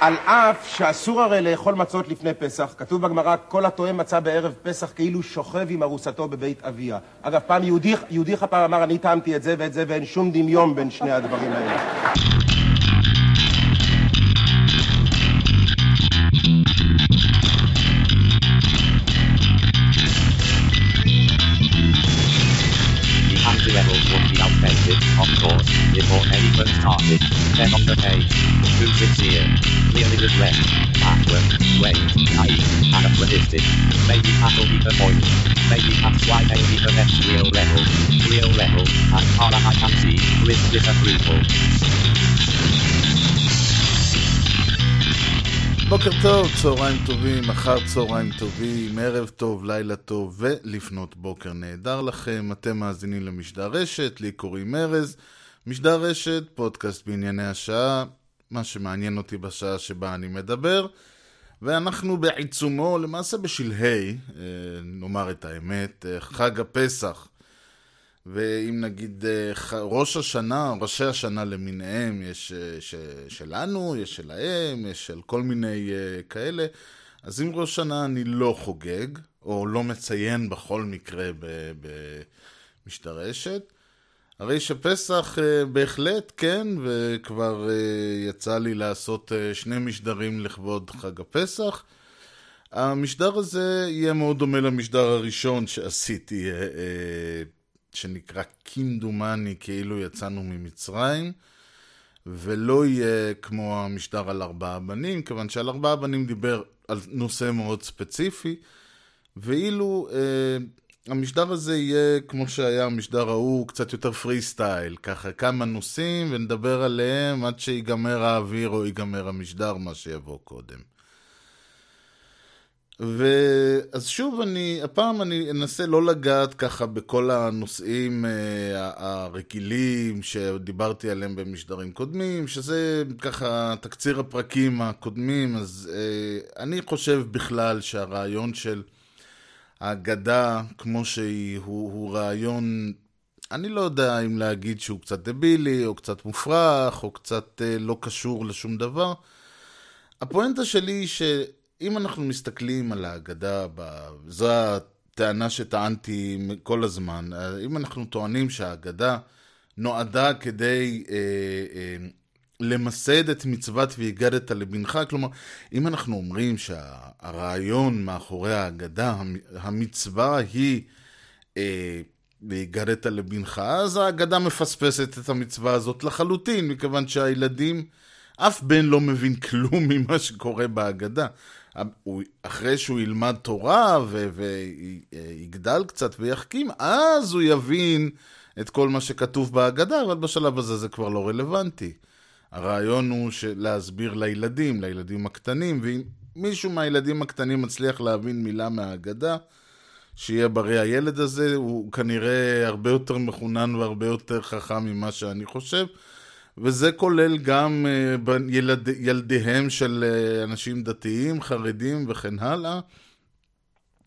על אף שאסור הרי לאכול מצות לפני פסח, כתוב בגמרא, כל הטועה מצה בערב פסח כאילו שוכב עם ארוסתו בבית אביה. אגב, פעם יהודי, פעם אמר, אני טעמתי את זה ואת זה, ואין שום דמיון בין שני הדברים האלה. Anachronistic. Maybe that'll be the point. Maybe that's why they be the next real level. Real level, as far as I can see, with disapproval. בוקר טוב, צהריים טובים, אחר צהריים טובים, ערב טוב, לילה טוב ולפנות בוקר נהדר לכם. אתם מאזינים למשדר רשת, לי קוראים ארז. משדר רשת, פודקאסט בענייני השעה, מה שמעניין אותי בשעה שבה אני מדבר. ואנחנו בעיצומו, למעשה בשלהי, אה, נאמר את האמת, אה, חג הפסח. ואם נגיד אה, ראש השנה, ראשי השנה למיניהם, יש ש, שלנו, יש שלהם, יש של כל מיני כאלה, אז אם ראש שנה אני לא חוגג, או לא מציין בכל מקרה במשתרשת, הרי שפסח uh, בהחלט כן, וכבר uh, יצא לי לעשות uh, שני משדרים לכבוד חג הפסח. המשדר הזה יהיה מאוד דומה למשדר הראשון שעשיתי שנקרא כמדומני כאילו יצאנו ממצרים, ולא יהיה כמו המשדר על ארבעה בנים, כיוון שעל ארבעה בנים דיבר על נושא מאוד ספציפי, ואילו אה, המשדר הזה יהיה כמו שהיה המשדר ההוא, קצת יותר פרי סטייל, ככה כמה נושאים ונדבר עליהם עד שיגמר האוויר או ייגמר המשדר, מה שיבוא קודם. ואז שוב, אני, הפעם אני אנסה לא לגעת ככה בכל הנושאים אה, הרגילים שדיברתי עליהם במשדרים קודמים, שזה ככה תקציר הפרקים הקודמים, אז אה, אני חושב בכלל שהרעיון של האגדה כמו שהיא הוא, הוא רעיון, אני לא יודע אם להגיד שהוא קצת דבילי, או קצת מופרך, או קצת אה, לא קשור לשום דבר. הפואנטה שלי היא ש... אם אנחנו מסתכלים על ההגדה, זו הטענה שטענתי כל הזמן, אם אנחנו טוענים שההגדה נועדה כדי אה, אה, למסד את מצוות והגדת לבנך, כלומר, אם אנחנו אומרים שהרעיון מאחורי ההגדה, המצווה היא אה, והגדת לבנך, אז ההגדה מפספסת את המצווה הזאת לחלוטין, מכיוון שהילדים, אף בן לא מבין כלום ממה שקורה בהגדה. אחרי שהוא ילמד תורה ויגדל קצת ויחכים, אז הוא יבין את כל מה שכתוב בהגדה, אבל בשלב הזה זה כבר לא רלוונטי. הרעיון הוא להסביר לילדים, לילדים הקטנים, ואם מישהו מהילדים הקטנים מצליח להבין מילה מההגדה, שיהיה בריא הילד הזה, הוא כנראה הרבה יותר מחונן והרבה יותר חכם ממה שאני חושב. וזה כולל גם uh, ילד, ילדיהם של uh, אנשים דתיים, חרדים וכן הלאה.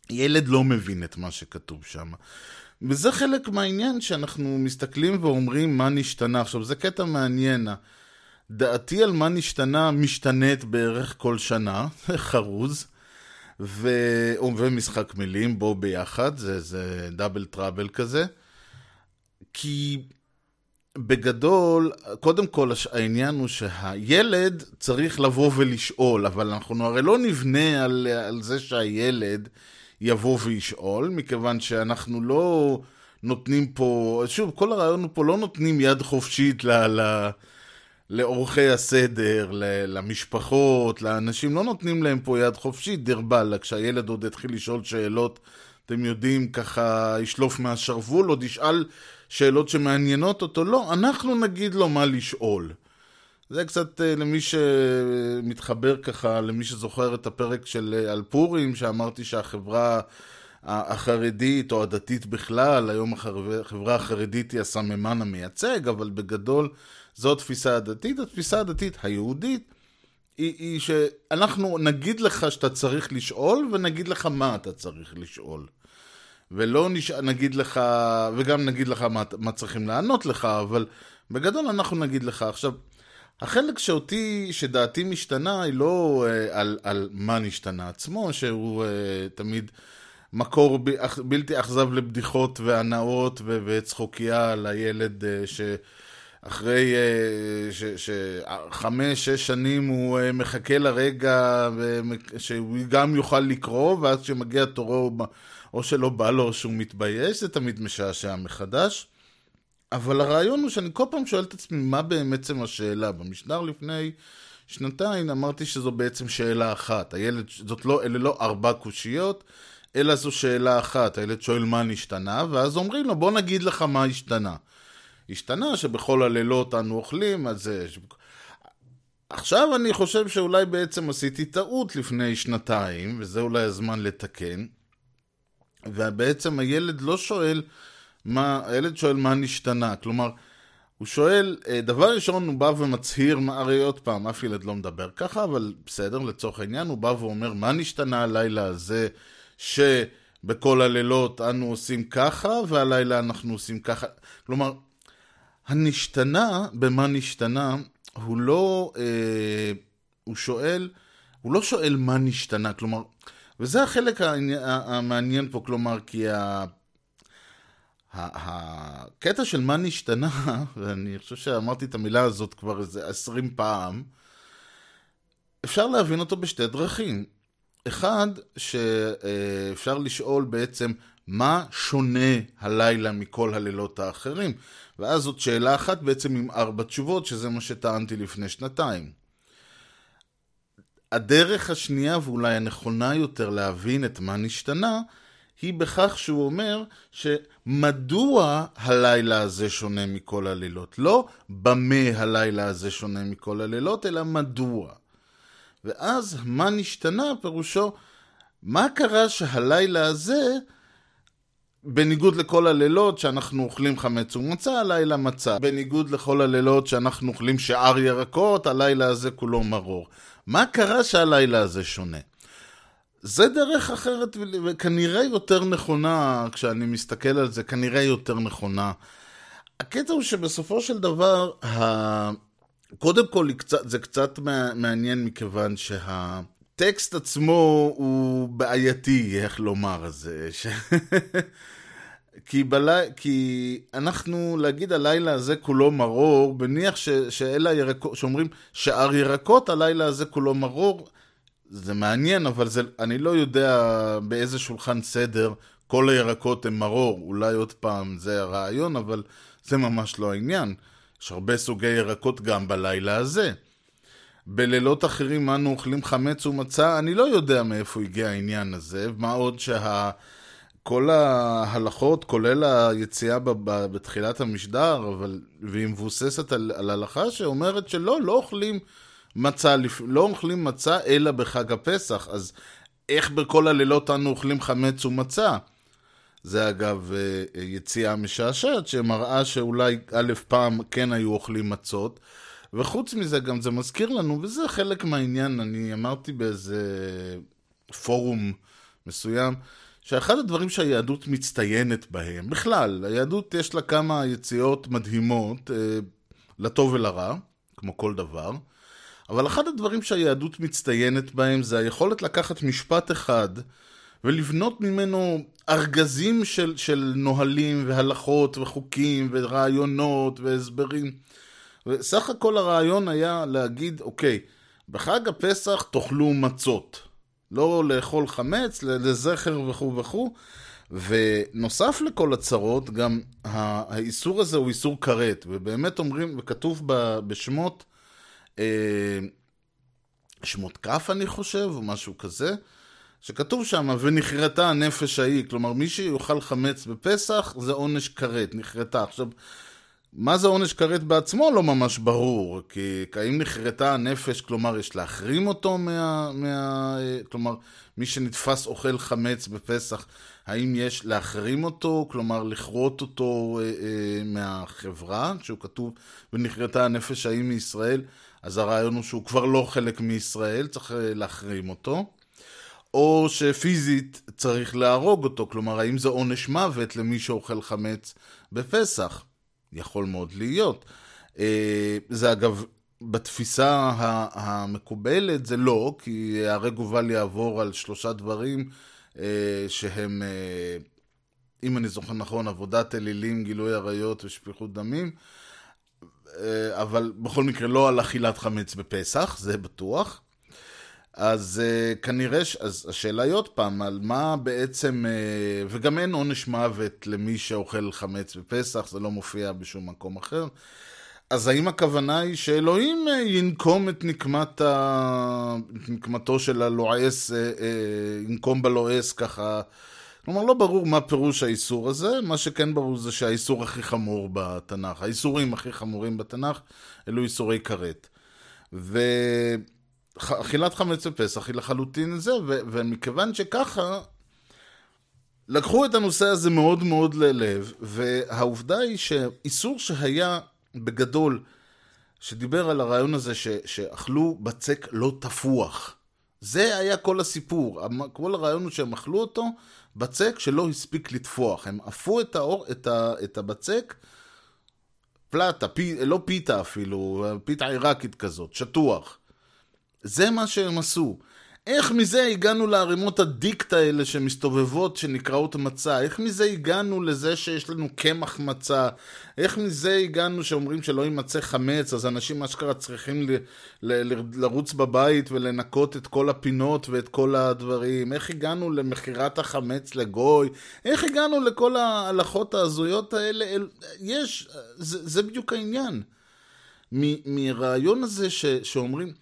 ילד לא מבין את מה שכתוב שם. וזה חלק מהעניין שאנחנו מסתכלים ואומרים מה נשתנה. עכשיו, זה קטע מעניין. דעתי על מה נשתנה משתנית בערך כל שנה, חרוז, ו... ומשחק מילים, בו ביחד, זה, זה דאבל טראבל כזה. כי בגדול, קודם כל העניין הוא שהילד צריך לבוא ולשאול, אבל אנחנו הרי לא נבנה על, על זה שהילד יבוא וישאול, מכיוון שאנחנו לא נותנים פה, שוב, כל הרעיון הוא פה לא נותנים יד חופשית ל... ל לאורחי הסדר, למשפחות, לאנשים, לא נותנים להם פה יד חופשית, דיר באללה, כשהילד עוד יתחיל לשאול שאלות, אתם יודעים, ככה ישלוף מהשרוול, עוד ישאל שאלות שמעניינות אותו, לא, אנחנו נגיד לו מה לשאול. זה קצת uh, למי שמתחבר ככה, למי שזוכר את הפרק של uh, על פורים, שאמרתי שהחברה החרדית או הדתית בכלל, היום החברה החרדית היא הסממן המייצג, אבל בגדול זו התפיסה הדתית. התפיסה הדתית היהודית היא, היא שאנחנו נגיד לך שאתה צריך לשאול, ונגיד לך מה אתה צריך לשאול. ולא נש... נגיד לך, וגם נגיד לך מה, מה צריכים לענות לך, אבל בגדול אנחנו נגיד לך. עכשיו, החלק שאותי, שדעתי משתנה, היא לא אה, על, על מה נשתנה עצמו, שהוא אה, תמיד מקור ב, אח- בלתי אכזב לבדיחות והנאות ו- וצחוקייה אה, שאחרי אה, ש- שחמש, שש שנים הוא אה, מחכה לרגע שהוא גם יוכל לקרוא, ואז כשמגיע תורו או שלא בא לו או שהוא מתבייש, זה תמיד משעשע מחדש. אבל הרעיון הוא שאני כל פעם שואל את עצמי, מה בעצם השאלה? במשדר לפני שנתיים אמרתי שזו בעצם שאלה אחת. הילד, זאת לא, אלה לא ארבע קושיות, אלא זו שאלה אחת. הילד שואל מה נשתנה, ואז אומרים לו, בוא נגיד לך מה השתנה. השתנה שבכל הלילות אנו אוכלים, אז זה... עכשיו אני חושב שאולי בעצם עשיתי טעות לפני שנתיים, וזה אולי הזמן לתקן. ובעצם הילד לא שואל מה, הילד שואל מה נשתנה. כלומר, הוא שואל, אה, דבר ראשון הוא בא ומצהיר, מה- הרי עוד פעם, אף ילד לא מדבר ככה, אבל בסדר, לצורך העניין, הוא בא ואומר, מה נשתנה הלילה הזה, שבכל הלילות אנו עושים ככה, והלילה אנחנו עושים ככה. כלומר, הנשתנה, במה נשתנה, הוא לא, אה, הוא שואל, הוא לא שואל מה נשתנה, כלומר, וזה החלק המעניין פה, כלומר, כי. ה- הקטע של מה נשתנה, ואני חושב שאמרתי את המילה הזאת כבר איזה עשרים פעם, אפשר להבין אותו בשתי דרכים. אחד, שאפשר לשאול בעצם מה שונה הלילה מכל הלילות האחרים, ואז זאת שאלה אחת בעצם עם ארבע תשובות, שזה מה שטענתי לפני שנתיים. הדרך השנייה ואולי הנכונה יותר להבין את מה נשתנה, היא בכך שהוא אומר שמדוע הלילה הזה שונה מכל הלילות. לא במה הלילה הזה שונה מכל הלילות, אלא מדוע. ואז מה נשתנה פירושו, מה קרה שהלילה הזה, בניגוד לכל הלילות שאנחנו אוכלים חמץ ומצה, הלילה מצה. בניגוד לכל הלילות שאנחנו אוכלים שאר ירקות, הלילה הזה כולו מרור. מה קרה שהלילה הזה שונה? זה דרך אחרת וכנראה יותר נכונה, כשאני מסתכל על זה, כנראה יותר נכונה. הקטע הוא שבסופו של דבר, ה... קודם כל זה קצת מעניין מכיוון שהטקסט עצמו הוא בעייתי, איך לומר את זה. ש... כי, בלי... כי אנחנו, להגיד הלילה הזה כולו מרור, בניח ש... שאלה ירקות, שאומרים שאר ירקות, הלילה הזה כולו מרור, זה מעניין, אבל זה, אני לא יודע באיזה שולחן סדר כל הירקות הם מרור. אולי עוד פעם זה הרעיון, אבל זה ממש לא העניין. יש הרבה סוגי ירקות גם בלילה הזה. בלילות אחרים אנו אוכלים חמץ ומצה, אני לא יודע מאיפה הגיע העניין הזה, מה עוד שה... כל ההלכות, כולל היציאה בתחילת המשדר, אבל, והיא מבוססת על, על הלכה שאומרת שלא, לא אוכלים מצה, לא אוכלים מצה אלא בחג הפסח, אז איך בכל הלילות אנו אוכלים חמץ ומצה? זה אגב יציאה משעשעת שמראה שאולי א' פעם כן היו אוכלים מצות, וחוץ מזה גם זה מזכיר לנו, וזה חלק מהעניין, אני אמרתי באיזה פורום מסוים, שאחד הדברים שהיהדות מצטיינת בהם, בכלל, היהדות יש לה כמה יציאות מדהימות, אה, לטוב ולרע, כמו כל דבר, אבל אחד הדברים שהיהדות מצטיינת בהם זה היכולת לקחת משפט אחד ולבנות ממנו ארגזים של, של נהלים והלכות וחוקים ורעיונות והסברים. וסך הכל הרעיון היה להגיד, אוקיי, בחג הפסח תאכלו מצות. לא לאכול חמץ, לזכר וכו' וכו'. ונוסף לכל הצרות, גם האיסור הזה הוא איסור כרת, ובאמת אומרים, וכתוב בשמות, שמות כף אני חושב, או משהו כזה, שכתוב שם, ונכרתה הנפש ההיא, כלומר מי שיאכל חמץ בפסח זה עונש כרת, נכרתה. עכשיו, מה זה עונש כרת בעצמו לא ממש ברור, כי האם נכרתה הנפש, כלומר יש להחרים אותו מה... מה כלומר, מי שנתפס אוכל חמץ בפסח, האם יש להחרים אותו, כלומר לכרות אותו אה, אה, מהחברה, שהוא כתוב, ונכרתה הנפש ההיא מישראל, אז הרעיון הוא שהוא כבר לא חלק מישראל, צריך להחרים אותו. או שפיזית צריך להרוג אותו, כלומר, האם זה עונש מוות למי שאוכל חמץ בפסח? יכול מאוד להיות. זה אגב בתפיסה המקובלת זה לא, כי הרג ובל יעבור על שלושה דברים אה, שהם, אה, אם אני זוכר נכון, עבודת אלילים, גילוי עריות ושפיכות דמים, אה, אבל בכל מקרה לא על אכילת חמץ בפסח, זה בטוח. אז uh, כנראה, ש... אז השאלה היא עוד פעם, על מה בעצם, uh, וגם אין עונש מוות למי שאוכל חמץ בפסח, זה לא מופיע בשום מקום אחר. אז האם הכוונה היא שאלוהים uh, ינקום את נקמת ה... נקמתו של הלועס, uh, uh, ינקום בלועס ככה? כלומר, לא ברור מה פירוש האיסור הזה, מה שכן ברור זה שהאיסור הכי חמור בתנ"ך, האיסורים הכי חמורים בתנ"ך, אלו איסורי כרת. ו... אכילת חמץ בפסח היא לחלוטין זה, ו- ומכיוון שככה, לקחו את הנושא הזה מאוד מאוד ללב, והעובדה היא שאיסור שהיה בגדול, שדיבר על הרעיון הזה ש- שאכלו בצק לא תפוח. זה היה כל הסיפור. כל הרעיון הוא שהם אכלו אותו בצק שלא הספיק לטפוח. הם עפו את, האור, את, ה, את הבצק, פלטה, פי, לא פיתה אפילו, פיתה עיראקית כזאת, שטוח. זה מה שהם עשו. איך מזה הגענו לערימות הדיקט האלה שמסתובבות, שנקראות מצה? איך מזה הגענו לזה שיש לנו קמח מצה? איך מזה הגענו שאומרים שלא יימצא חמץ, אז אנשים אשכרה צריכים ל- ל- ל- לרוץ בבית ולנקות את כל הפינות ואת כל הדברים? איך הגענו למכירת החמץ לגוי? איך הגענו לכל ההלכות ההזויות האלה? יש, זה, זה בדיוק העניין. מרעיון הזה ש, שאומרים...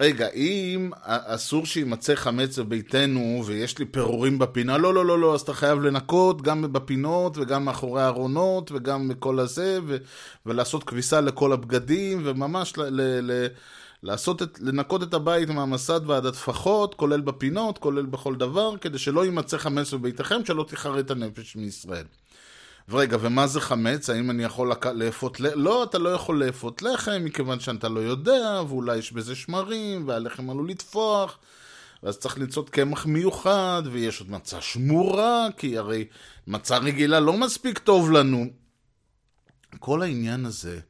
רגע, אם אסור שיימצא חמץ בביתנו ויש לי פירורים בפינה, לא, לא, לא, לא, אז אתה חייב לנקות גם בפינות וגם מאחורי הארונות וגם בכל הזה, ו- ולעשות כביסה לכל הבגדים, וממש ל- ל- ל- לעשות את, לנקות את הבית מהמסד ועד הטפחות, כולל בפינות, כולל בכל דבר, כדי שלא יימצא חמץ בביתכם, שלא תחרט הנפש מישראל. ורגע, ומה זה חמץ? האם אני יכול. לאפות לחם? לא, אתה לא יכול לאפות לחם, מכיוון שאתה לא יודע, ואולי יש בזה שמרים, והלחם עלול לטפוח, ואז צריך למצוא קמח מיוחד, ויש עוד מצה שמורה, כי הרי מצה רגילה לא מספיק טוב לנו. כל העניין הזה,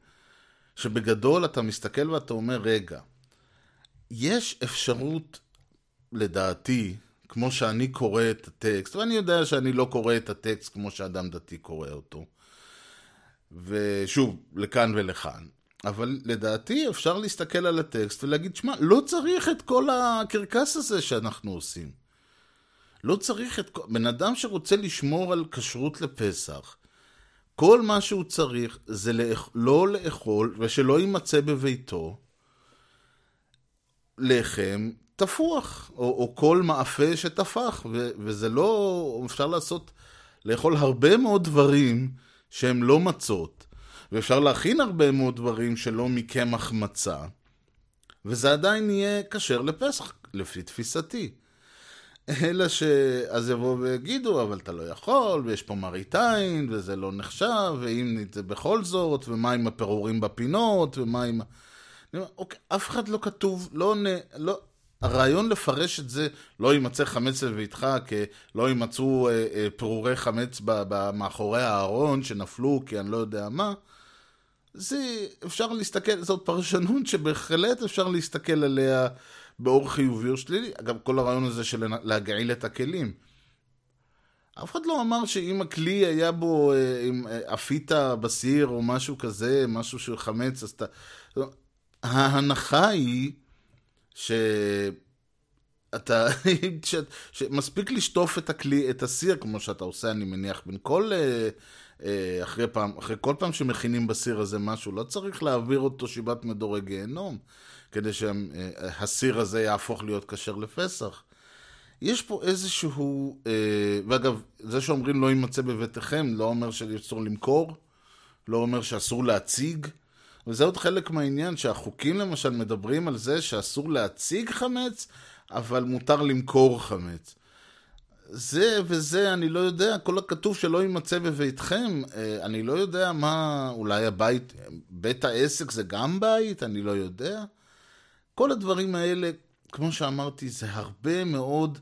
שבגדול אתה מסתכל ואתה אומר, רגע, יש אפשרות, לדעתי, כמו שאני קורא את הטקסט, ואני יודע שאני לא קורא את הטקסט כמו שאדם דתי קורא אותו. ושוב, לכאן ולכאן. אבל לדעתי אפשר להסתכל על הטקסט ולהגיד, שמע, לא צריך את כל הקרקס הזה שאנחנו עושים. לא צריך את. בן אדם שרוצה לשמור על כשרות לפסח, כל מה שהוא צריך זה. לא לאכול ושלא יימצא בביתו לחם תפוח, או, או כל מאפה שטפח, ו, וזה לא, אפשר לעשות, לאכול הרבה מאוד דברים שהם לא מצות, ואפשר להכין הרבה מאוד דברים שלא מקמח מצה, וזה עדיין יהיה כשר לפסח, לפי תפיסתי. אלא שאז יבואו ויגידו, אבל אתה לא יכול, ויש פה מראית עין, וזה לא נחשב, ואם זה בכל זאת, ומה עם הפירורים בפינות, ומה עם... אוקיי, אף אחד לא כתוב, לא, לא, הרעיון לפרש את זה, לא יימצא חמץ בביתך, כי לא יימצאו אה, אה, פירורי חמץ ב, ב, מאחורי הארון שנפלו, כי אני לא יודע מה, זה אפשר להסתכל, זאת פרשנות שבהחלט אפשר להסתכל עליה באור חיובי או שלילי. אגב, כל הרעיון הזה של להגעיל את הכלים. אף אחד לא אמר שאם הכלי היה בו, אם עפית בסיר או משהו כזה, משהו של חמץ, אז אתה... ההנחה היא שאתה, ש... שמספיק לשטוף את הכלי, את הסיר, כמו שאתה עושה, אני מניח, בין כל, אה, אה, אחרי פעם, אחרי כל פעם שמכינים בסיר הזה משהו, לא צריך להעביר אותו שיבת מדורי גיהנום, כדי שהסיר הזה יהפוך להיות כשר לפסח. יש פה איזשהו, אה, ואגב, זה שאומרים לא יימצא בביתכם, לא אומר שאסור למכור, לא אומר שאסור להציג, וזה עוד חלק מהעניין, שהחוקים למשל מדברים על זה שאסור להציג חמץ, אבל מותר למכור חמץ. זה וזה, אני לא יודע, כל הכתוב שלא יימצא בביתכם, אה, אני לא יודע מה, אולי הבית, בית העסק זה גם בית, אני לא יודע. כל הדברים האלה, כמו שאמרתי, זה הרבה מאוד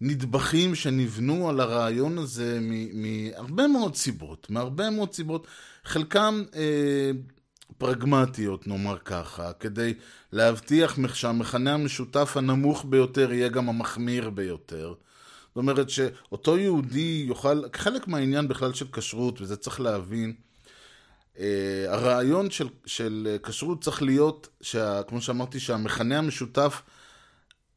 נדבכים שנבנו על הרעיון הזה מהרבה מאוד סיבות, מהרבה מאוד סיבות. חלקם... אה, פרגמטיות, נאמר ככה, כדי להבטיח שהמכנה המשותף הנמוך ביותר יהיה גם המחמיר ביותר. זאת אומרת שאותו יהודי יוכל, חלק מהעניין בכלל של כשרות, וזה צריך להבין, אה, הרעיון של, של כשרות צריך להיות, שה, כמו שאמרתי, שהמכנה המשותף,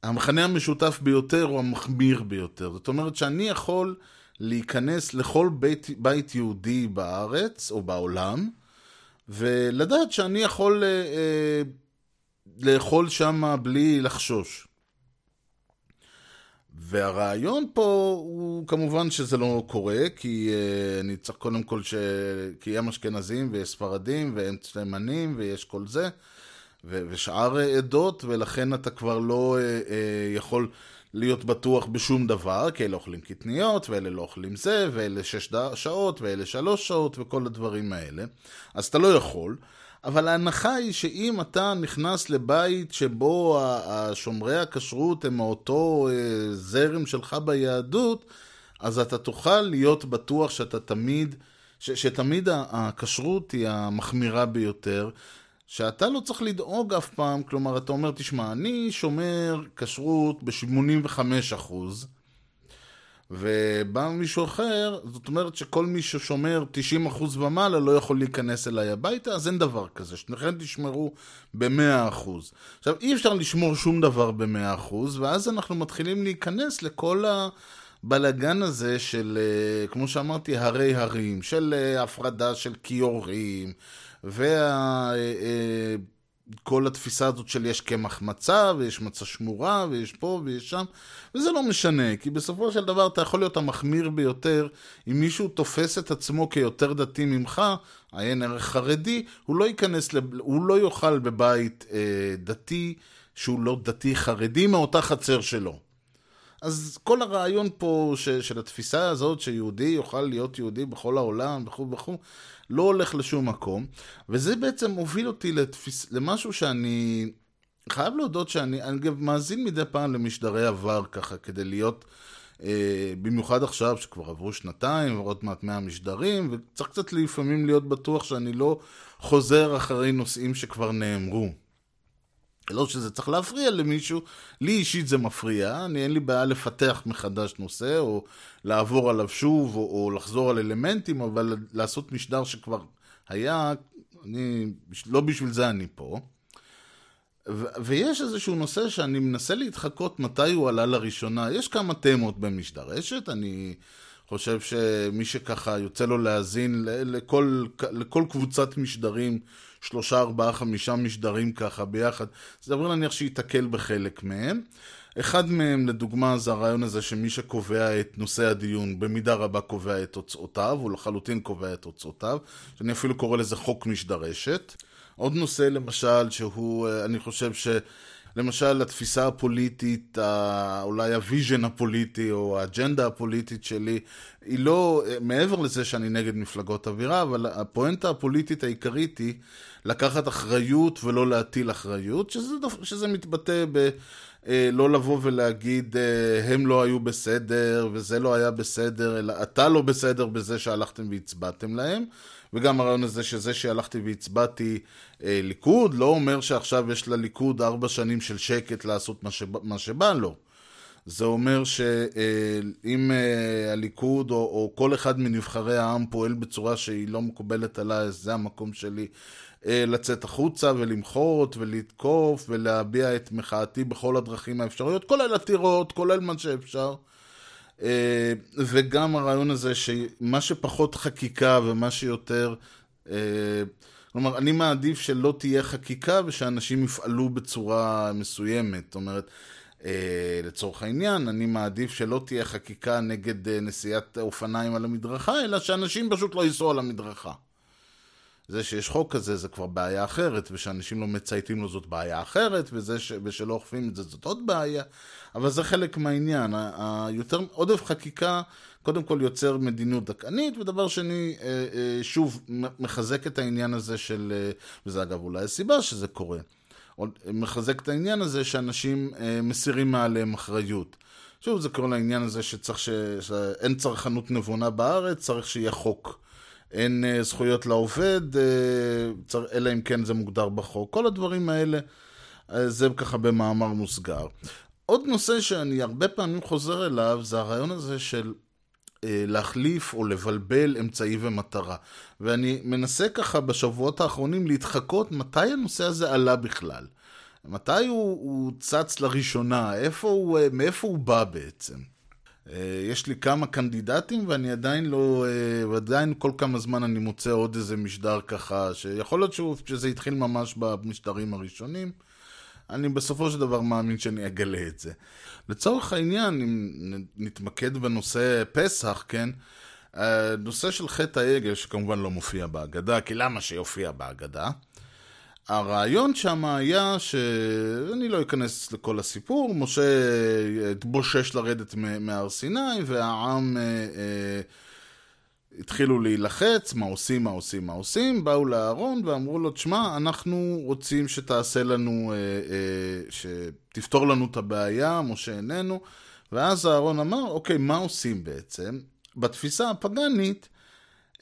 המכנה המשותף ביותר הוא המחמיר ביותר. זאת אומרת שאני יכול להיכנס לכל בית, בית יהודי בארץ או בעולם, ולדעת שאני יכול אה, אה, לאכול שם בלי לחשוש. והרעיון פה הוא כמובן שזה לא קורה, כי uh, אני צריך קודם כל ש... כי הם אשכנזים ויש ספרדים והם תימנים ויש כל זה, ו... ושאר עדות, ולכן אתה כבר לא uh, uh, יכול להיות בטוח בשום דבר, כי אלה אוכלים קטניות, ואלה לא אוכלים זה, ואלה שש שעות, ואלה שלוש שעות, וכל הדברים האלה. אז אתה לא יכול. אבל ההנחה היא שאם אתה נכנס לבית שבו שומרי הכשרות הם מאותו אה, זרם שלך ביהדות, אז אתה תוכל להיות בטוח שאתה תמיד, ש, שתמיד הכשרות היא המחמירה ביותר, שאתה לא צריך לדאוג אף פעם, כלומר, אתה אומר, תשמע, אני שומר כשרות ב-85 אחוז, ובא מישהו אחר, זאת אומרת שכל מי ששומר 90% ומעלה לא יכול להיכנס אליי הביתה, אז אין דבר כזה, שניכם תשמרו ב-100%. עכשיו, אי אפשר לשמור שום דבר ב-100%, ואז אנחנו מתחילים להיכנס לכל הבלגן הזה של, אה, כמו שאמרתי, הרי הרים, של אה, הפרדה של כיורים, וה... אה, כל התפיסה הזאת של יש קמח מצה, ויש מצה שמורה, ויש פה ויש שם, וזה לא משנה, כי בסופו של דבר אתה יכול להיות המחמיר ביותר, אם מישהו תופס את עצמו כיותר דתי ממך, עיין ערך חרדי, הוא לא ייכנס, לב... הוא לא יאכל בבית אה, דתי, שהוא לא דתי חרדי מאותה חצר שלו. אז כל הרעיון פה ש, של התפיסה הזאת שיהודי יוכל להיות יהודי בכל העולם וכו' וכו', לא הולך לשום מקום, וזה בעצם מוביל אותי לתפיס, למשהו שאני חייב להודות שאני אני גם מאזין מדי פעם למשדרי עבר ככה, כדי להיות, אה, במיוחד עכשיו שכבר עברו שנתיים ועוד מעט מאה משדרים, וצריך קצת לפעמים להיות בטוח שאני לא חוזר אחרי נושאים שכבר נאמרו. לא שזה צריך להפריע למישהו, לי אישית זה מפריע, אני אין לי בעיה לפתח מחדש נושא, או לעבור עליו שוב, או, או לחזור על אלמנטים, אבל לעשות משדר שכבר היה, אני, לא בשביל זה אני פה. ו- ויש איזשהו נושא שאני מנסה להתחקות מתי הוא עלה לראשונה. יש כמה תמות במשדר רשת, אני חושב שמי שככה יוצא לו להאזין לכל, לכל קבוצת משדרים שלושה, ארבעה, חמישה משדרים ככה ביחד. זה דבר נניח שייתקל בחלק מהם. אחד מהם, לדוגמה, זה הרעיון הזה שמי שקובע את נושא הדיון, במידה רבה קובע את תוצאותיו, הוא לחלוטין קובע את תוצאותיו, שאני אפילו קורא לזה חוק משדרשת. עוד נושא, למשל, שהוא, אה, אני חושב ש... למשל, התפיסה הפוליטית, אולי ה vision הפוליטי או האג'נדה הפוליטית שלי, היא לא, מעבר לזה שאני נגד מפלגות אווירה, אבל הפואנטה הפוליטית העיקרית היא לקחת אחריות ולא להטיל אחריות, שזה, שזה מתבטא ב... אה, לא לבוא ולהגיד אה, הם לא היו בסדר וזה לא היה בסדר, אלא אתה לא בסדר בזה שהלכתם והצבעתם להם. וגם הרעיון הזה שזה שהלכתי והצבעתי אה, ליכוד, לא אומר שעכשיו יש לליכוד ארבע שנים של שקט לעשות מה, שבא, מה שבא לו. זה אומר שאם אה, אה, הליכוד או, או כל אחד מנבחרי העם פועל בצורה שהיא לא מקובלת עליי, זה המקום שלי אה, לצאת החוצה ולמחות ולתקוף ולהביע את מחאתי בכל הדרכים האפשריות, כולל עתירות, כולל מה שאפשר. אה, וגם הרעיון הזה שמה שפחות חקיקה ומה שיותר... אה, כלומר, אני מעדיף שלא תהיה חקיקה ושאנשים יפעלו בצורה מסוימת. זאת אומרת, אה, לצורך העניין, אני מעדיף שלא תהיה חקיקה נגד נסיעת אופניים על המדרכה, אלא שאנשים פשוט לא ייסעו על המדרכה. זה שיש חוק כזה זה כבר בעיה אחרת, ושאנשים לא מצייתים לו זאת בעיה אחרת, וזה ש... ושלא אוכפים את זה זאת עוד בעיה, אבל זה חלק מהעניין. היותר עודף חקיקה קודם כל יוצר מדיניות דכאנית, ודבר שני, אה, אה, שוב, מחזק את העניין הזה של, אה, וזה אגב אולי הסיבה שזה קורה, מחזק את העניין הזה שאנשים מסירים מעליהם אחריות. שוב, זה קורה לעניין הזה שצריך ש... שאין צרכנות נבונה בארץ, צריך שיהיה חוק. אין אה, זכויות לעובד, אה, אלא אם כן זה מוגדר בחוק. כל הדברים האלה, אה, זה ככה במאמר מוסגר. עוד נושא שאני הרבה פעמים חוזר אליו, זה הרעיון הזה של להחליף או לבלבל אמצעי ומטרה. ואני מנסה ככה בשבועות האחרונים להתחקות מתי הנושא הזה עלה בכלל. מתי הוא, הוא צץ לראשונה? איפה הוא, מאיפה הוא בא בעצם? אה, יש לי כמה קנדידטים ואני עדיין לא, אה, ועדיין כל כמה זמן אני מוצא עוד איזה משדר ככה, שיכול להיות שהוא, שזה התחיל ממש במשדרים הראשונים. אני בסופו של דבר מאמין שאני אגלה את זה. לצורך העניין, אם נתמקד בנושא פסח, כן? הנושא של חטא העגל, שכמובן לא מופיע בהגדה, כי למה שיופיע בהגדה? הרעיון שם היה ש... אני לא אכנס לכל הסיפור, משה התבושש לרדת מהר סיני, והעם אה, אה, התחילו להילחץ, מה עושים, מה עושים, מה עושים, באו לאהרון ואמרו לו, תשמע, אנחנו רוצים שתעשה לנו, אה, אה, שתפתור לנו את הבעיה, משה איננו, ואז אהרון אמר, אוקיי, מה עושים בעצם? בתפיסה הפגנית,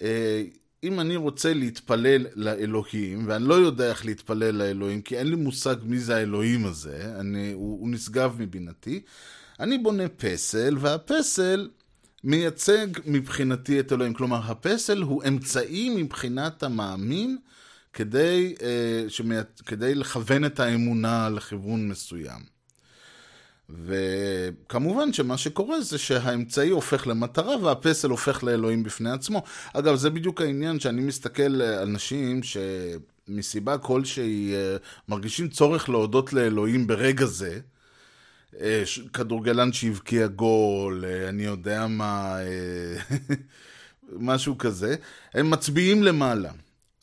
אה, אם אני רוצה להתפלל לאלוהים, ואני לא יודע איך להתפלל לאלוהים, כי אין לי מושג מי זה האלוהים הזה, אני, הוא, הוא נשגב מבינתי, אני בונה פסל, והפסל מייצג מבחינתי את אלוהים. כלומר, הפסל הוא אמצעי מבחינת המאמין כדי, אה, שמי... כדי לכוון את האמונה לכיוון מסוים. וכמובן שמה שקורה זה שהאמצעי הופך למטרה והפסל הופך לאלוהים בפני עצמו. אגב, זה בדיוק העניין שאני מסתכל על אנשים שמסיבה כלשהי אה, מרגישים צורך להודות לאלוהים ברגע זה. אה, כדורגלן שהבקיע גול, אה, אני יודע מה, משהו כזה, הם מצביעים למעלה.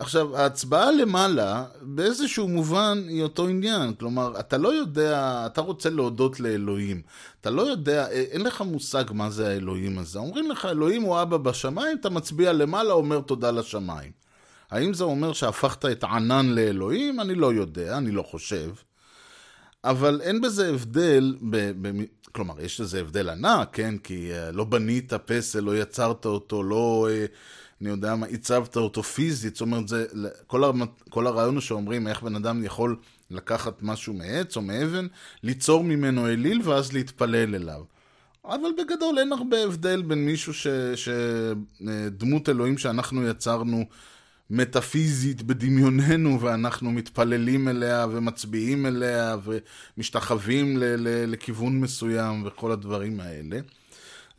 עכשיו, ההצבעה למעלה, באיזשהו מובן, היא אותו עניין. כלומר, אתה לא יודע, אתה רוצה להודות לאלוהים. אתה לא יודע, אה, אין לך מושג מה זה האלוהים הזה. אומרים לך, אלוהים הוא אבא בשמיים, אתה מצביע למעלה, אומר תודה לשמיים. האם זה אומר שהפכת את ענן לאלוהים? אני לא יודע, אני לא חושב. אבל אין בזה הבדל, ב, ב, כלומר, יש לזה הבדל ענק, כן? כי uh, לא בנית פסל, לא יצרת אותו, לא, uh, אני יודע מה, הצבת אותו פיזית, זאת אומרת, זה, כל, הר, כל הרעיון הוא שאומרים איך בן אדם יכול לקחת משהו מעץ או מאבן, ליצור ממנו אליל ואז להתפלל אליו. אבל בגדול אין הרבה הבדל בין מישהו ש, שדמות אלוהים שאנחנו יצרנו מטאפיזית בדמיוננו ואנחנו מתפללים אליה ומצביעים אליה ומשתחווים ל- ל- לכיוון מסוים וכל הדברים האלה.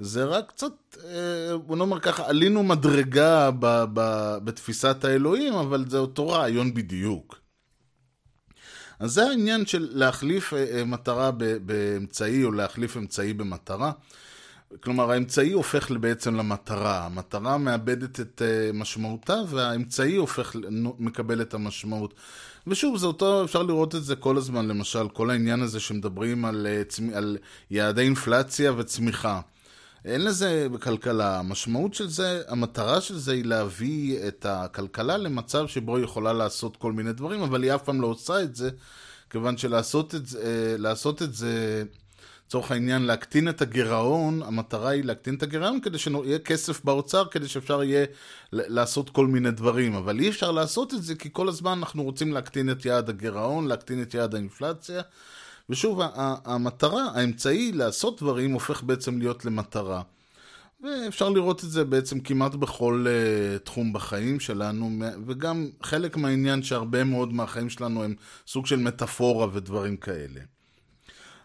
זה רק קצת, אה, בוא נאמר ככה, עלינו מדרגה ב- ב- בתפיסת האלוהים, אבל זה אותו רעיון בדיוק. אז זה העניין של להחליף אה, אה, מטרה באמצעי או להחליף אמצעי במטרה. כלומר, האמצעי הופך בעצם למטרה. המטרה מאבדת את משמעותה, והאמצעי הופך, מקבל את המשמעות. ושוב, זה אותו, אפשר לראות את זה כל הזמן, למשל, כל העניין הזה שמדברים על, על יעדי אינפלציה וצמיחה. אין לזה בכלכלה. המשמעות של זה, המטרה של זה היא להביא את הכלכלה למצב שבו היא יכולה לעשות כל מיני דברים, אבל היא אף פעם לא עושה את זה, כיוון שלעשות את זה, לעשות את זה לצורך העניין להקטין את הגירעון, המטרה היא להקטין את הגירעון כדי שיהיה כסף באוצר, כדי שאפשר יהיה לעשות כל מיני דברים. אבל אי אפשר לעשות את זה כי כל הזמן אנחנו רוצים להקטין את יעד הגירעון, להקטין את יעד האינפלציה. ושוב, המטרה, האמצעי לעשות דברים הופך בעצם להיות למטרה. ואפשר לראות את זה בעצם כמעט בכל uh, תחום בחיים שלנו, וגם חלק מהעניין שהרבה מאוד מהחיים שלנו הם סוג של מטאפורה ודברים כאלה.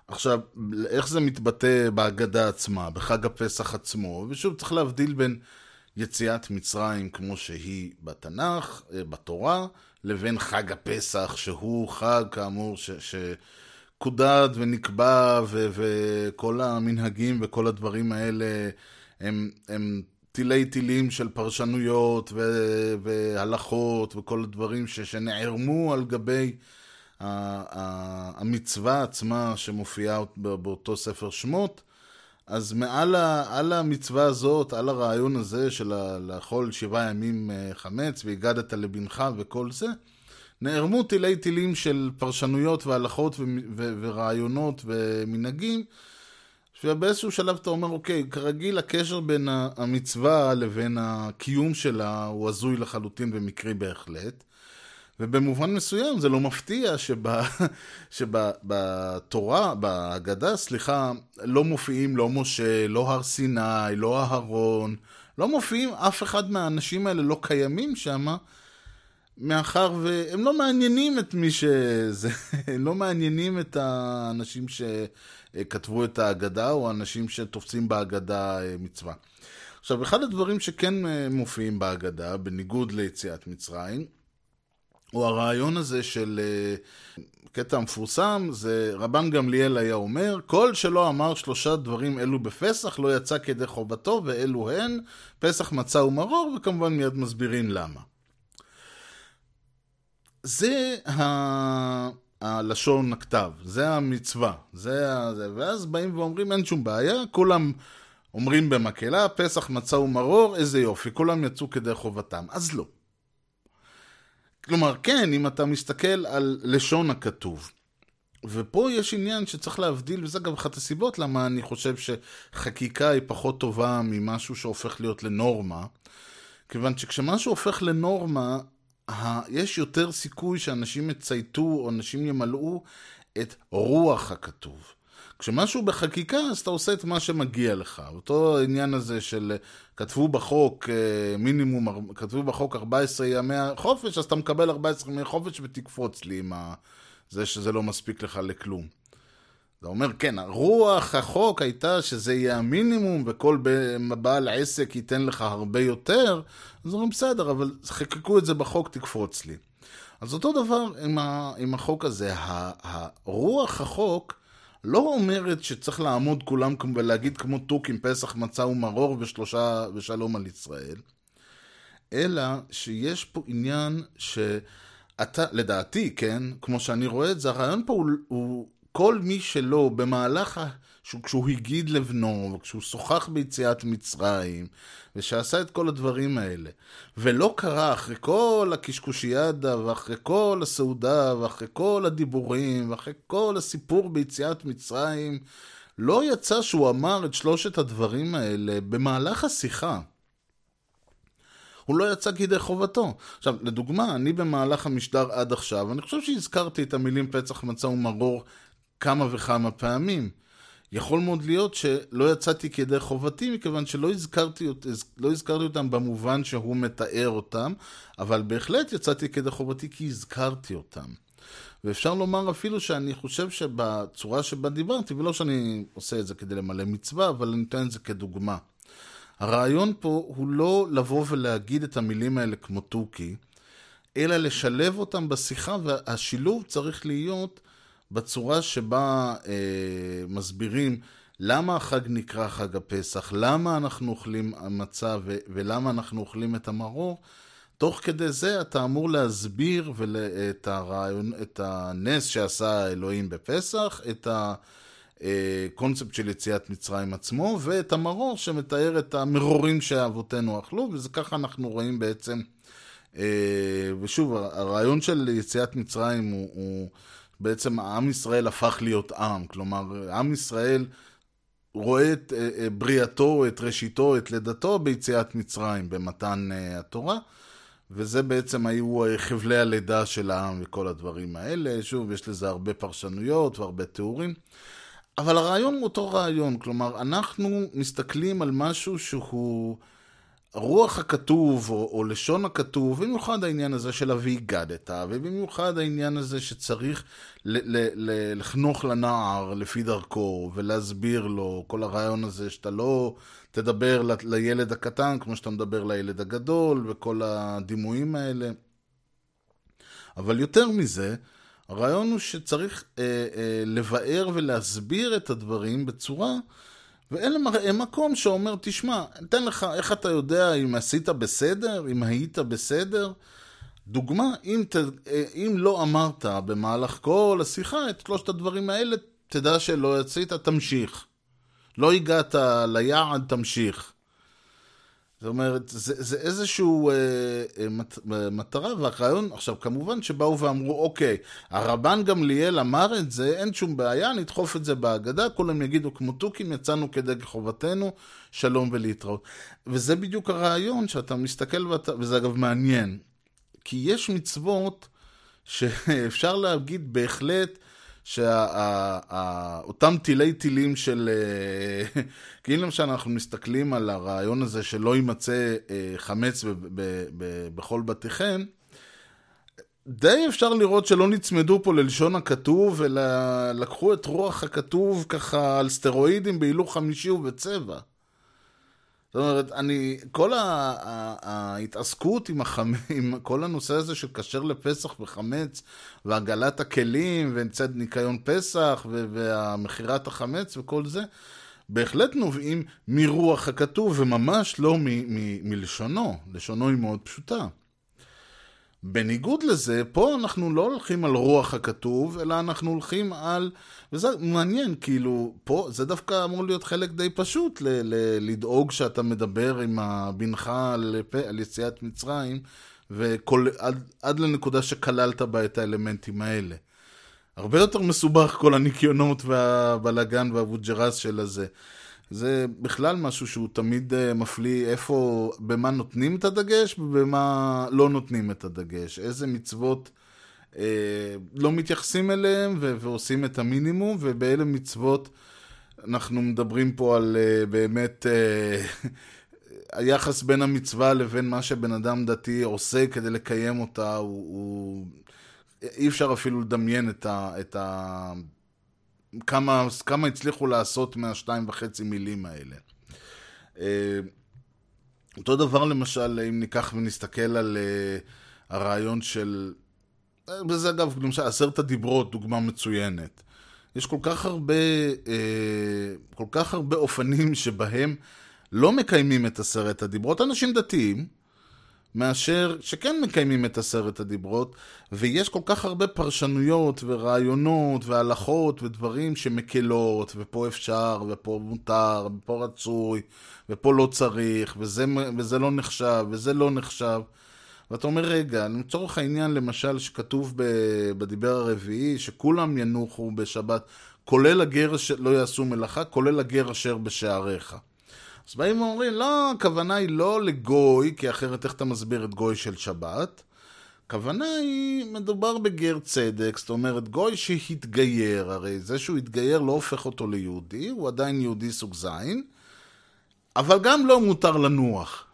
עכשיו, איך זה מתבטא בהגדה עצמה, בחג הפסח עצמו? ושוב, צריך להבדיל בין יציאת מצרים כמו שהיא בתנ"ך, בתורה, לבין חג הפסח, שהוא חג, כאמור, ש... שקודד ונקבע, ו... וכל המנהגים וכל הדברים האלה הם, הם תילי תילים של פרשנויות ו... והלכות וכל הדברים ש... שנערמו על גבי... המצווה עצמה שמופיעה באותו ספר שמות, אז מעל על המצווה הזאת, על הרעיון הזה של לאכול שבעה ימים חמץ והגדת לבנך וכל זה, נערמו תילי תילים של פרשנויות והלכות ורעיונות ומנהגים, שבאיזשהו שלב אתה אומר, אוקיי, כרגיל הקשר בין המצווה לבין הקיום שלה הוא הזוי לחלוטין ומקרי בהחלט. ובמובן מסוים זה לא מפתיע שב- שבתורה, בהגדה, סליחה, לא מופיעים לא משה, לא הר סיני, לא אהרון, לא מופיעים, אף אחד מהאנשים האלה לא קיימים שם, מאחר והם לא מעניינים את מי שזה, הם לא מעניינים את האנשים שכתבו את ההגדה, או האנשים שתופסים בהגדה אה, מצווה. עכשיו, אחד הדברים שכן אה, מופיעים בהגדה, בניגוד ליציאת מצרים, הוא הרעיון הזה של אה, קטע מפורסם, זה רבן גמליאל היה אומר, כל שלא אמר שלושה דברים אלו בפסח לא יצא כדי חובתו, ואלו הן, פסח מצה ומרור, וכמובן מיד מסבירים למה. זה ה... הלשון הכתב, זה המצווה, זה ה... זה... ואז באים ואומרים אין שום בעיה, כולם אומרים במקהלה, פסח מצה ומרור, איזה יופי, כולם יצאו כדי חובתם. אז לא. כלומר, כן, אם אתה מסתכל על לשון הכתוב. ופה יש עניין שצריך להבדיל, וזה גם אחת הסיבות למה אני חושב שחקיקה היא פחות טובה ממשהו שהופך להיות לנורמה. כיוון שכשמשהו הופך לנורמה, יש יותר סיכוי שאנשים יצייתו או אנשים ימלאו את רוח הכתוב. כשמשהו בחקיקה, אז אתה עושה את מה שמגיע לך. אותו העניין הזה של כתבו בחוק אה, מינימום, כתבו בחוק 14 ימי חופש, אז אתה מקבל 14 ימי חופש ותקפוץ לי עם. זה שזה לא מספיק לך לכלום. זה אומר, כן, רוח החוק הייתה שזה יהיה המינימום וכל בעל עסק ייתן לך הרבה יותר, אז אומרים, בסדר, אבל חיקקו את זה בחוק, תקפוץ לי. אז אותו דבר עם, ה, עם החוק הזה, ה, ה, רוח החוק לא אומרת שצריך לעמוד כולם ולהגיד כמו תוכים פסח מצה ומרור ושלושה ושלום על ישראל, אלא שיש פה עניין שאתה, לדעתי, כן, כמו שאני רואה את זה, הרעיון פה הוא, הוא כל מי שלא במהלך, ה... שהוא- כשהוא הגיד לבנו, וכשהוא שוחח ביציאת מצרים, ושעשה את כל הדברים האלה, ולא קרה אחרי כל הקשקושיאדה, ואחרי כל הסעודה, ואחרי כל הדיבורים, ואחרי כל הסיפור ביציאת מצרים, לא יצא שהוא אמר את שלושת הדברים האלה במהלך השיחה. הוא לא יצא כדי חובתו. עכשיו, לדוגמה, אני במהלך המשדר עד עכשיו, אני חושב שהזכרתי את המילים פצח מצה ומרור כמה וכמה פעמים. יכול מאוד להיות שלא יצאתי כדי חובתי, מכיוון שלא הזכרתי, לא הזכרתי אותם במובן שהוא מתאר אותם, אבל בהחלט יצאתי כדי חובתי כי הזכרתי אותם. ואפשר לומר אפילו שאני חושב שבצורה שבה דיברתי, ולא שאני עושה את זה כדי למלא מצווה, אבל אני נותן את זה כדוגמה. הרעיון פה הוא לא לבוא ולהגיד את המילים האלה כמו תוכי, אלא לשלב אותם בשיחה, והשילוב צריך להיות בצורה שבה אה, מסבירים למה החג נקרא חג הפסח, למה אנחנו אוכלים מצה ו- ולמה אנחנו אוכלים את המרור. תוך כדי זה אתה אמור להסביר ול- את, הרעיון, את הנס שעשה האלוהים בפסח, את הקונספט של יציאת מצרים עצמו, ואת המרור שמתאר את המרורים שאבותינו אכלו, וזה ככה אנחנו רואים בעצם. אה, ושוב, הרעיון של יציאת מצרים הוא, הוא בעצם עם ישראל הפך להיות עם, כלומר, עם ישראל רואה את אה, אה, בריאתו, את ראשיתו, את לידתו ביציאת מצרים, במתן אה, התורה. וזה בעצם היו חבלי הלידה של העם וכל הדברים האלה. שוב, יש לזה הרבה פרשנויות והרבה תיאורים. אבל הרעיון הוא אותו רעיון, כלומר, אנחנו מסתכלים על משהו שהוא רוח הכתוב, או, או לשון הכתוב, במיוחד העניין הזה של ה"ויגדת", ובמיוחד העניין הזה שצריך ל- ל- ל- לחנוך לנער לפי דרכו, ולהסביר לו, כל הרעיון הזה שאתה לא תדבר ל- לילד הקטן כמו שאתה מדבר לילד הגדול, וכל הדימויים האלה. אבל יותר מזה, הרעיון הוא שצריך אה, אה, לבאר ולהסביר את הדברים בצורה, ואין למראה מקום שאומר, תשמע, אתן לך, איך אתה יודע אם עשית בסדר, אם היית בסדר? דוגמה, אם, ת, אם לא אמרת במהלך כל השיחה את שלושת הדברים האלה, תדע שלא יצאת, תמשיך. לא הגעת ליעד, תמשיך. זאת אומרת, זה, זה איזשהו אה, אה, מת, אה, מטרה, והרעיון, עכשיו כמובן שבאו ואמרו, אוקיי, הרבן גמליאל אמר את זה, אין שום בעיה, נדחוף את זה בהגדה, כולם יגידו כמו תוכים, יצאנו כדי חובתנו, שלום ולהתראות. וזה בדיוק הרעיון שאתה מסתכל, ואת, וזה אגב מעניין, כי יש מצוות שאפשר להגיד בהחלט, שאותם תילי תילים של... אה, כי אם למשל אנחנו מסתכלים על הרעיון הזה שלא יימצא אה, חמץ בכל בתיכם, די אפשר לראות שלא נצמדו פה ללשון הכתוב, אלא לקחו את רוח הכתוב ככה על סטרואידים בהילוך חמישי ובצבע. זאת אומרת, אני, כל ההתעסקות עם, החמ... עם כל הנושא הזה של כשר לפסח וחמץ, ועגלת הכלים, ונצד ניקיון פסח, ומכירת החמץ וכל זה, בהחלט נובעים מרוח הכתוב, וממש לא מ... מ... מלשונו. לשונו היא מאוד פשוטה. בניגוד לזה, פה אנחנו לא הולכים על רוח הכתוב, אלא אנחנו הולכים על... וזה מעניין, כאילו, פה זה דווקא אמור להיות חלק די פשוט, ל- ל- לדאוג שאתה מדבר עם הבנך על, על יציאת מצרים, וכל, עד, עד לנקודה שכללת בה את האלמנטים האלה. הרבה יותר מסובך כל הניקיונות והבלגן והבוג'רס של הזה. זה בכלל משהו שהוא תמיד uh, מפליא איפה, במה נותנים את הדגש ובמה לא נותנים את הדגש. איזה מצוות uh, לא מתייחסים אליהם ו- ועושים את המינימום, ובאלה מצוות אנחנו מדברים פה על uh, באמת uh, היחס בין המצווה לבין מה שבן אדם דתי עושה כדי לקיים אותה, הוא... הוא... אי אפשר אפילו לדמיין את ה... את ה... כמה, כמה הצליחו לעשות מהשתיים וחצי מילים האלה. אה, אותו דבר למשל, אם ניקח ונסתכל על uh, הרעיון של... אה, וזה אגב, למשל, עשרת הדיברות, דוגמה מצוינת. יש כל כך הרבה, כל כך הרבה אופנים שבהם לא מקיימים את עשרת הדיברות. אנשים דתיים, מאשר שכן מקיימים את עשרת הדיברות, ויש כל כך הרבה פרשנויות ורעיונות והלכות ודברים שמקלות, ופה אפשר, ופה מותר, ופה רצוי, ופה לא צריך, וזה, וזה לא נחשב, וזה לא נחשב. ואתה אומר, רגע, לצורך העניין, למשל, שכתוב בדיבר הרביעי, שכולם ינוחו בשבת, כולל הגר שלא יעשו מלאכה, כולל הגר אשר בשעריך. אז באים ואומרים, לא, הכוונה היא לא לגוי, כי אחרת איך אתה מסביר את גוי של שבת? הכוונה היא, מדובר בגר צדק, זאת אומרת, גוי שהתגייר, הרי זה שהוא התגייר לא הופך אותו ליהודי, הוא עדיין יהודי סוג זין, אבל גם לא מותר לנוח.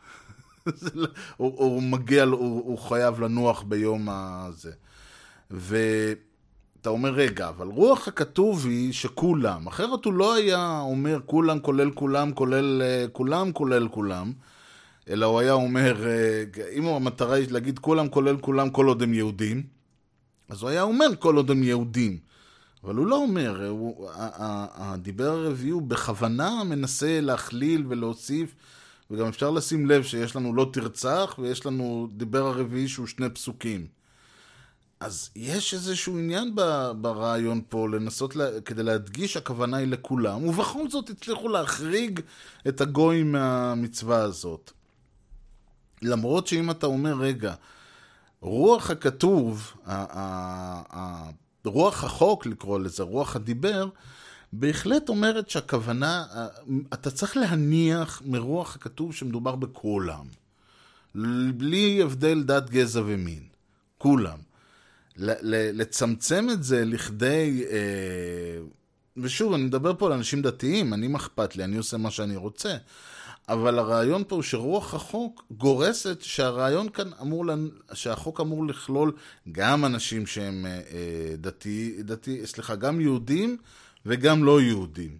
לא, הוא, הוא מגיע, הוא, הוא חייב לנוח ביום הזה. ו... אתה אומר, רגע, אבל רוח הכתוב היא שכולם, אחרת הוא לא היה אומר כולם כולל כולם כולל אה, כולם כולל כולם, אלא הוא היה אומר, אה, אם המטרה היא להגיד כולם כולל כולם כל עוד הם יהודים, אז הוא היה אומר כל עוד הם יהודים. אבל הוא לא אומר, הוא, הדיבר הרביעי הוא בכוונה מנסה להכליל ולהוסיף, וגם אפשר לשים לב שיש לנו לא תרצח, ויש לנו דיבר הרביעי שהוא שני פסוקים. אז יש איזשהו עניין ברעיון פה, לנסות, לה, כדי להדגיש הכוונה היא לכולם, ובכל זאת הצליחו להחריג את הגויים מהמצווה הזאת. למרות שאם אתה אומר, רגע, רוח הכתוב, רוח החוק לקרוא לזה, רוח הדיבר, בהחלט אומרת שהכוונה, אתה צריך להניח מרוח הכתוב שמדובר בכולם. בלי הבדל דת, גזע ומין. כולם. לצמצם את זה לכדי... אה, ושוב, אני מדבר פה על אנשים דתיים, אני מה אכפת לי, אני עושה מה שאני רוצה. אבל הרעיון פה הוא שרוח החוק גורסת שהרעיון כאן אמור, שהחוק אמור לכלול גם אנשים שהם אה, אה, דתי, דתי, סליחה, גם יהודים וגם לא יהודים.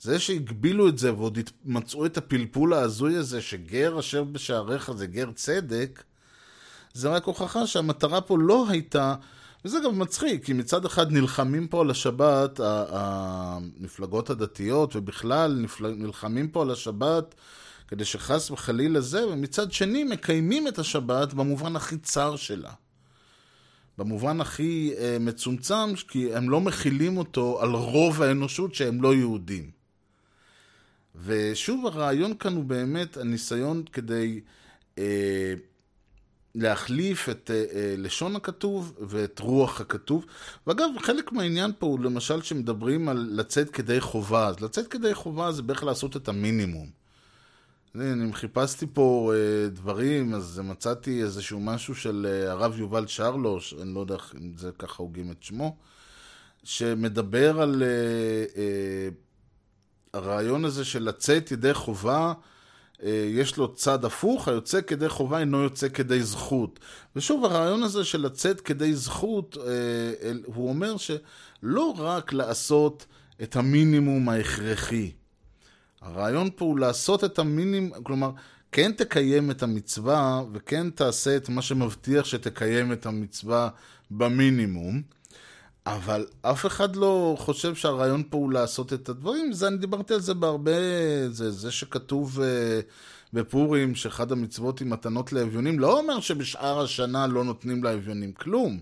זה שהגבילו את זה ועוד מצאו את הפלפול ההזוי הזה שגר אשר בשעריך זה גר צדק, זה רק הוכחה שהמטרה פה לא הייתה, וזה גם מצחיק, כי מצד אחד נלחמים פה על השבת, המפלגות הדתיות, ובכלל נלחמים פה על השבת כדי שחס וחלילה זה, ומצד שני מקיימים את השבת במובן הכי צר שלה. במובן הכי אה, מצומצם, כי הם לא מכילים אותו על רוב האנושות שהם לא יהודים. ושוב, הרעיון כאן הוא באמת הניסיון כדי אה, להחליף את אה, אה, לשון הכתוב ואת רוח הכתוב. ואגב, חלק מהעניין פה הוא למשל שמדברים על לצאת כדי חובה. אז לצאת כדי חובה זה בערך לעשות את המינימום. אני, אני חיפשתי פה אה, דברים, אז מצאתי איזשהו משהו של אה, הרב יובל שרלוש, אני לא יודע אם זה ככה הוגים את שמו, שמדבר על אה, אה, הרעיון הזה של לצאת ידי חובה, יש לו צד הפוך, היוצא כדי חובה אינו יוצא כדי זכות. ושוב, הרעיון הזה של לצאת כדי זכות, אה, הוא אומר שלא רק לעשות את המינימום ההכרחי. הרעיון פה הוא לעשות את המינימום, כלומר, כן תקיים את המצווה וכן תעשה את מה שמבטיח שתקיים את המצווה במינימום. אבל אף אחד לא חושב שהרעיון פה הוא לעשות את הדברים, זה, אני דיברתי על זה בהרבה, זה, זה שכתוב uh, בפורים שאחד המצוות היא מתנות לאביונים, לא אומר שבשאר השנה לא נותנים לאביונים כלום.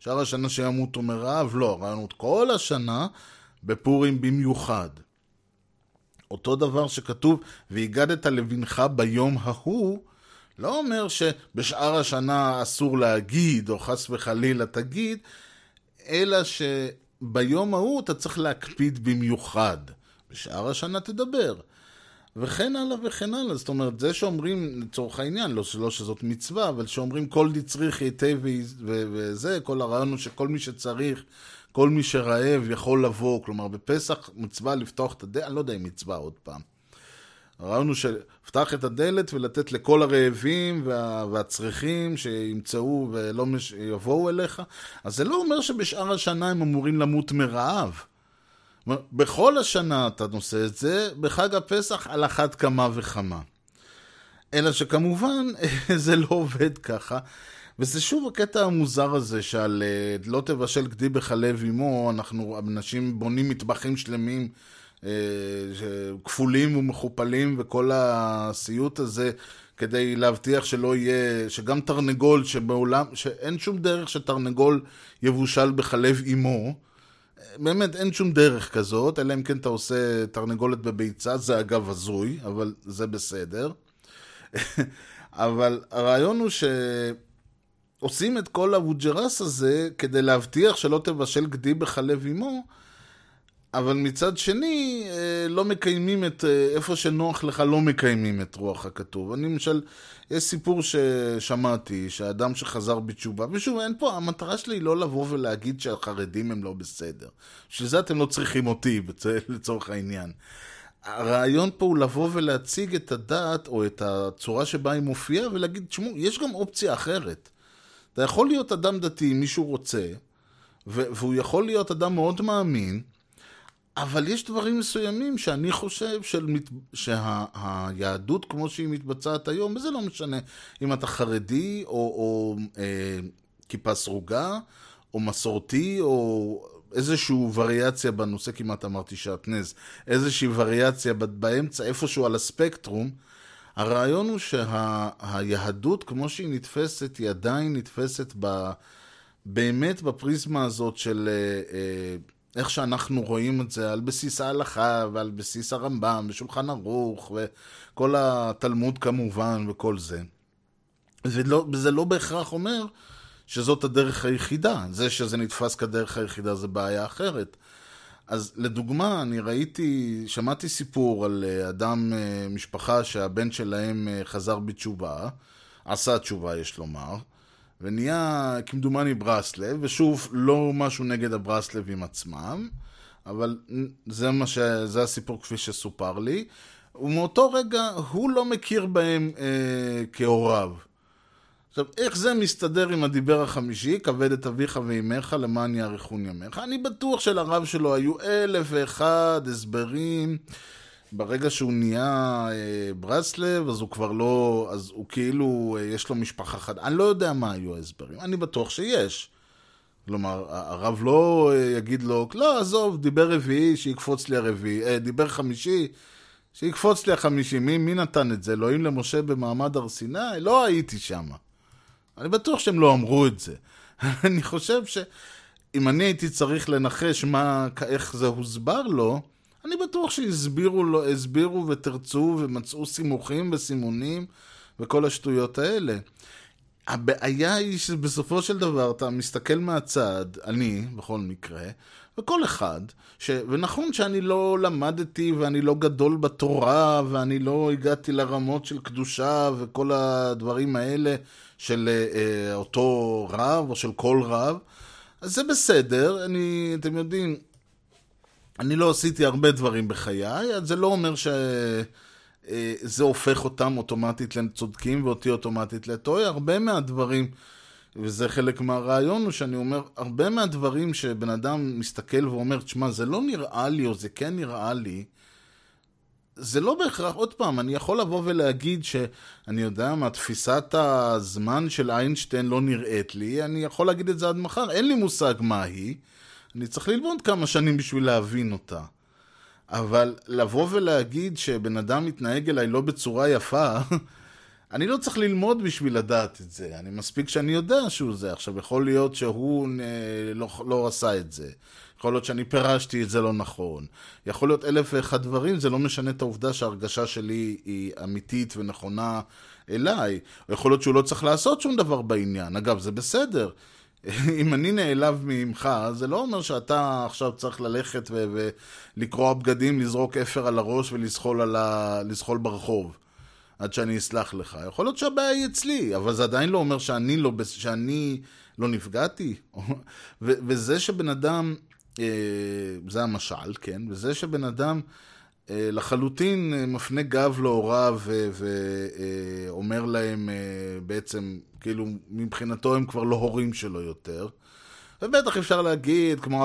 שאר השנה שימותו מרעב, לא, הרעיון הוא כל השנה, בפורים במיוחד. אותו דבר שכתוב, והגדת לבנך ביום ההוא, לא אומר שבשאר השנה אסור להגיד, או חס וחלילה תגיד, אלא שביום ההוא אתה צריך להקפיד במיוחד. בשאר השנה תדבר. וכן הלאה וכן הלאה. זאת אומרת, זה שאומרים, לצורך העניין, לא, לא שזאת מצווה, אבל שאומרים כל דצריך היטב וזה, כל הרעיון הוא שכל מי שצריך, כל מי שרעב יכול לבוא. כלומר, בפסח מצווה לפתוח את הדלת, אני לא יודע אם מצווה עוד פעם. הרעיון הוא לפתח את הדלת ולתת לכל הרעבים וה, והצריכים שימצאו ולא מש... יבואו אליך. אז זה לא אומר שבשאר השנה הם אמורים למות מרעב. בכל השנה אתה נושא את זה, בחג הפסח על אחת כמה וכמה. אלא שכמובן זה לא עובד ככה. וזה שוב הקטע המוזר הזה שעל אה, לא תבשל גדי בחלב אמו, אנחנו, אנשים בונים מטבחים שלמים כפולים ומכופלים וכל הסיוט הזה כדי להבטיח שלא יהיה, שגם תרנגול שבעולם, שאין שום דרך שתרנגול יבושל בחלב אימו, באמת אין שום דרך כזאת, אלא אם כן אתה עושה תרנגולת בביצה, זה אגב הזוי, אבל זה בסדר. אבל הרעיון הוא שעושים את כל הווג'רס הזה כדי להבטיח שלא תבשל גדי בחלב אימו, אבל מצד שני, אה, לא מקיימים את, אה, איפה שנוח לך לא מקיימים את רוח הכתוב. אני למשל, יש סיפור ששמעתי, שאדם שחזר בתשובה, ושוב, אין פה, המטרה שלי היא לא לבוא ולהגיד שהחרדים הם לא בסדר. בשביל זה אתם לא צריכים אותי, לצורך העניין. הרעיון פה הוא לבוא ולהציג את הדת, או את הצורה שבה היא מופיעה, ולהגיד, תשמעו, יש גם אופציה אחרת. אתה יכול להיות אדם דתי אם מישהו רוצה, והוא יכול להיות אדם מאוד מאמין, אבל יש דברים מסוימים שאני חושב של, שהיהדות כמו שהיא מתבצעת היום, וזה לא משנה אם אתה חרדי או, או אה, כיפה סרוגה, או מסורתי, או איזושהי וריאציה בנושא, כמעט אמרתי שעטנז, איזושהי וריאציה באמצע, איפשהו על הספקטרום, הרעיון הוא שהיהדות כמו שהיא נתפסת, היא עדיין נתפסת ב, באמת בפריזמה הזאת של... אה, אה, איך שאנחנו רואים את זה על בסיס ההלכה ועל בסיס הרמב"ם ושולחן ערוך וכל התלמוד כמובן וכל זה. ולא, וזה לא בהכרח אומר שזאת הדרך היחידה. זה שזה נתפס כדרך היחידה זה בעיה אחרת. אז לדוגמה, אני ראיתי, שמעתי סיפור על אה, אדם, אה, משפחה שהבן שלהם אה, חזר בתשובה, עשה תשובה יש לומר, ונהיה כמדומני ברסלב, ושוב, לא משהו נגד הברסלבים עצמם, אבל זה, ש... זה הסיפור כפי שסופר לי, ומאותו רגע הוא לא מכיר בהם אה, כהוריו. עכשיו, איך זה מסתדר עם הדיבר החמישי, כבד את אביך ואימך למען יאריכון ימיך? אני בטוח שלרב שלו היו אלף ואחד הסברים. ברגע שהוא נהיה אה, ברסלב, אז הוא כבר לא, אז הוא כאילו, אה, יש לו משפחה חד... אני לא יודע מה היו ההסברים, אני בטוח שיש. כלומר, הרב לא אה, יגיד לו, לא, עזוב, דיבר רביעי, שיקפוץ לי הרביעי, אה, דיבר חמישי, שיקפוץ לי החמישי. מי, מי נתן את זה? אלוהים למשה במעמד הר סיני? לא הייתי שם. אני בטוח שהם לא אמרו את זה. אני חושב שאם אני הייתי צריך לנחש מה, איך זה הוסבר לו, אני בטוח שהסבירו לו, הסבירו ותרצו ומצאו סימוכים וסימונים וכל השטויות האלה. הבעיה היא שבסופו של דבר אתה מסתכל מהצד, אני בכל מקרה, וכל אחד, ש... ונכון שאני לא למדתי ואני לא גדול בתורה ואני לא הגעתי לרמות של קדושה וכל הדברים האלה של אה, אותו רב או של כל רב, אז זה בסדר, אני, אתם יודעים, אני לא עשיתי הרבה דברים בחיי, זה לא אומר ש... אה, הופך אותם אוטומטית לצודקים ואותי אוטומטית לטועה. הרבה מהדברים, וזה חלק מהרעיון, הוא שאני אומר, הרבה מהדברים שבן אדם מסתכל ואומר, תשמע, זה לא נראה לי, או זה כן נראה לי, זה לא בהכרח, עוד פעם, אני יכול לבוא ולהגיד שאני יודע מה, תפיסת הזמן של איינשטיין לא נראית לי, אני יכול להגיד את זה עד מחר, אין לי מושג מה היא, אני צריך ללמוד כמה שנים בשביל להבין אותה. אבל לבוא ולהגיד שבן אדם מתנהג אליי לא בצורה יפה, אני לא צריך ללמוד בשביל לדעת את זה. אני מספיק שאני יודע שהוא זה. עכשיו, יכול להיות שהוא אה, לא, לא עשה את זה. יכול להיות שאני פירשתי את זה לא נכון. יכול להיות אלף ואחד דברים, זה לא משנה את העובדה שההרגשה שלי היא אמיתית ונכונה אליי. יכול להיות שהוא לא צריך לעשות שום דבר בעניין. אגב, זה בסדר. אם אני נעלב ממך, זה לא אומר שאתה עכשיו צריך ללכת ו- ולקרוע בגדים, לזרוק אפר על הראש ולזחול ה... ברחוב. עד שאני אסלח לך. יכול להיות שהבעיה היא אצלי, אבל זה עדיין לא אומר שאני לא, שאני לא נפגעתי. ו- וזה שבן אדם, אה, זה המשל, כן? וזה שבן אדם אה, לחלוטין אה, מפנה גב להוריו ואומר להם בעצם, כאילו מבחינתו הם כבר לא הורים שלו יותר. ובטח אפשר להגיד, כמו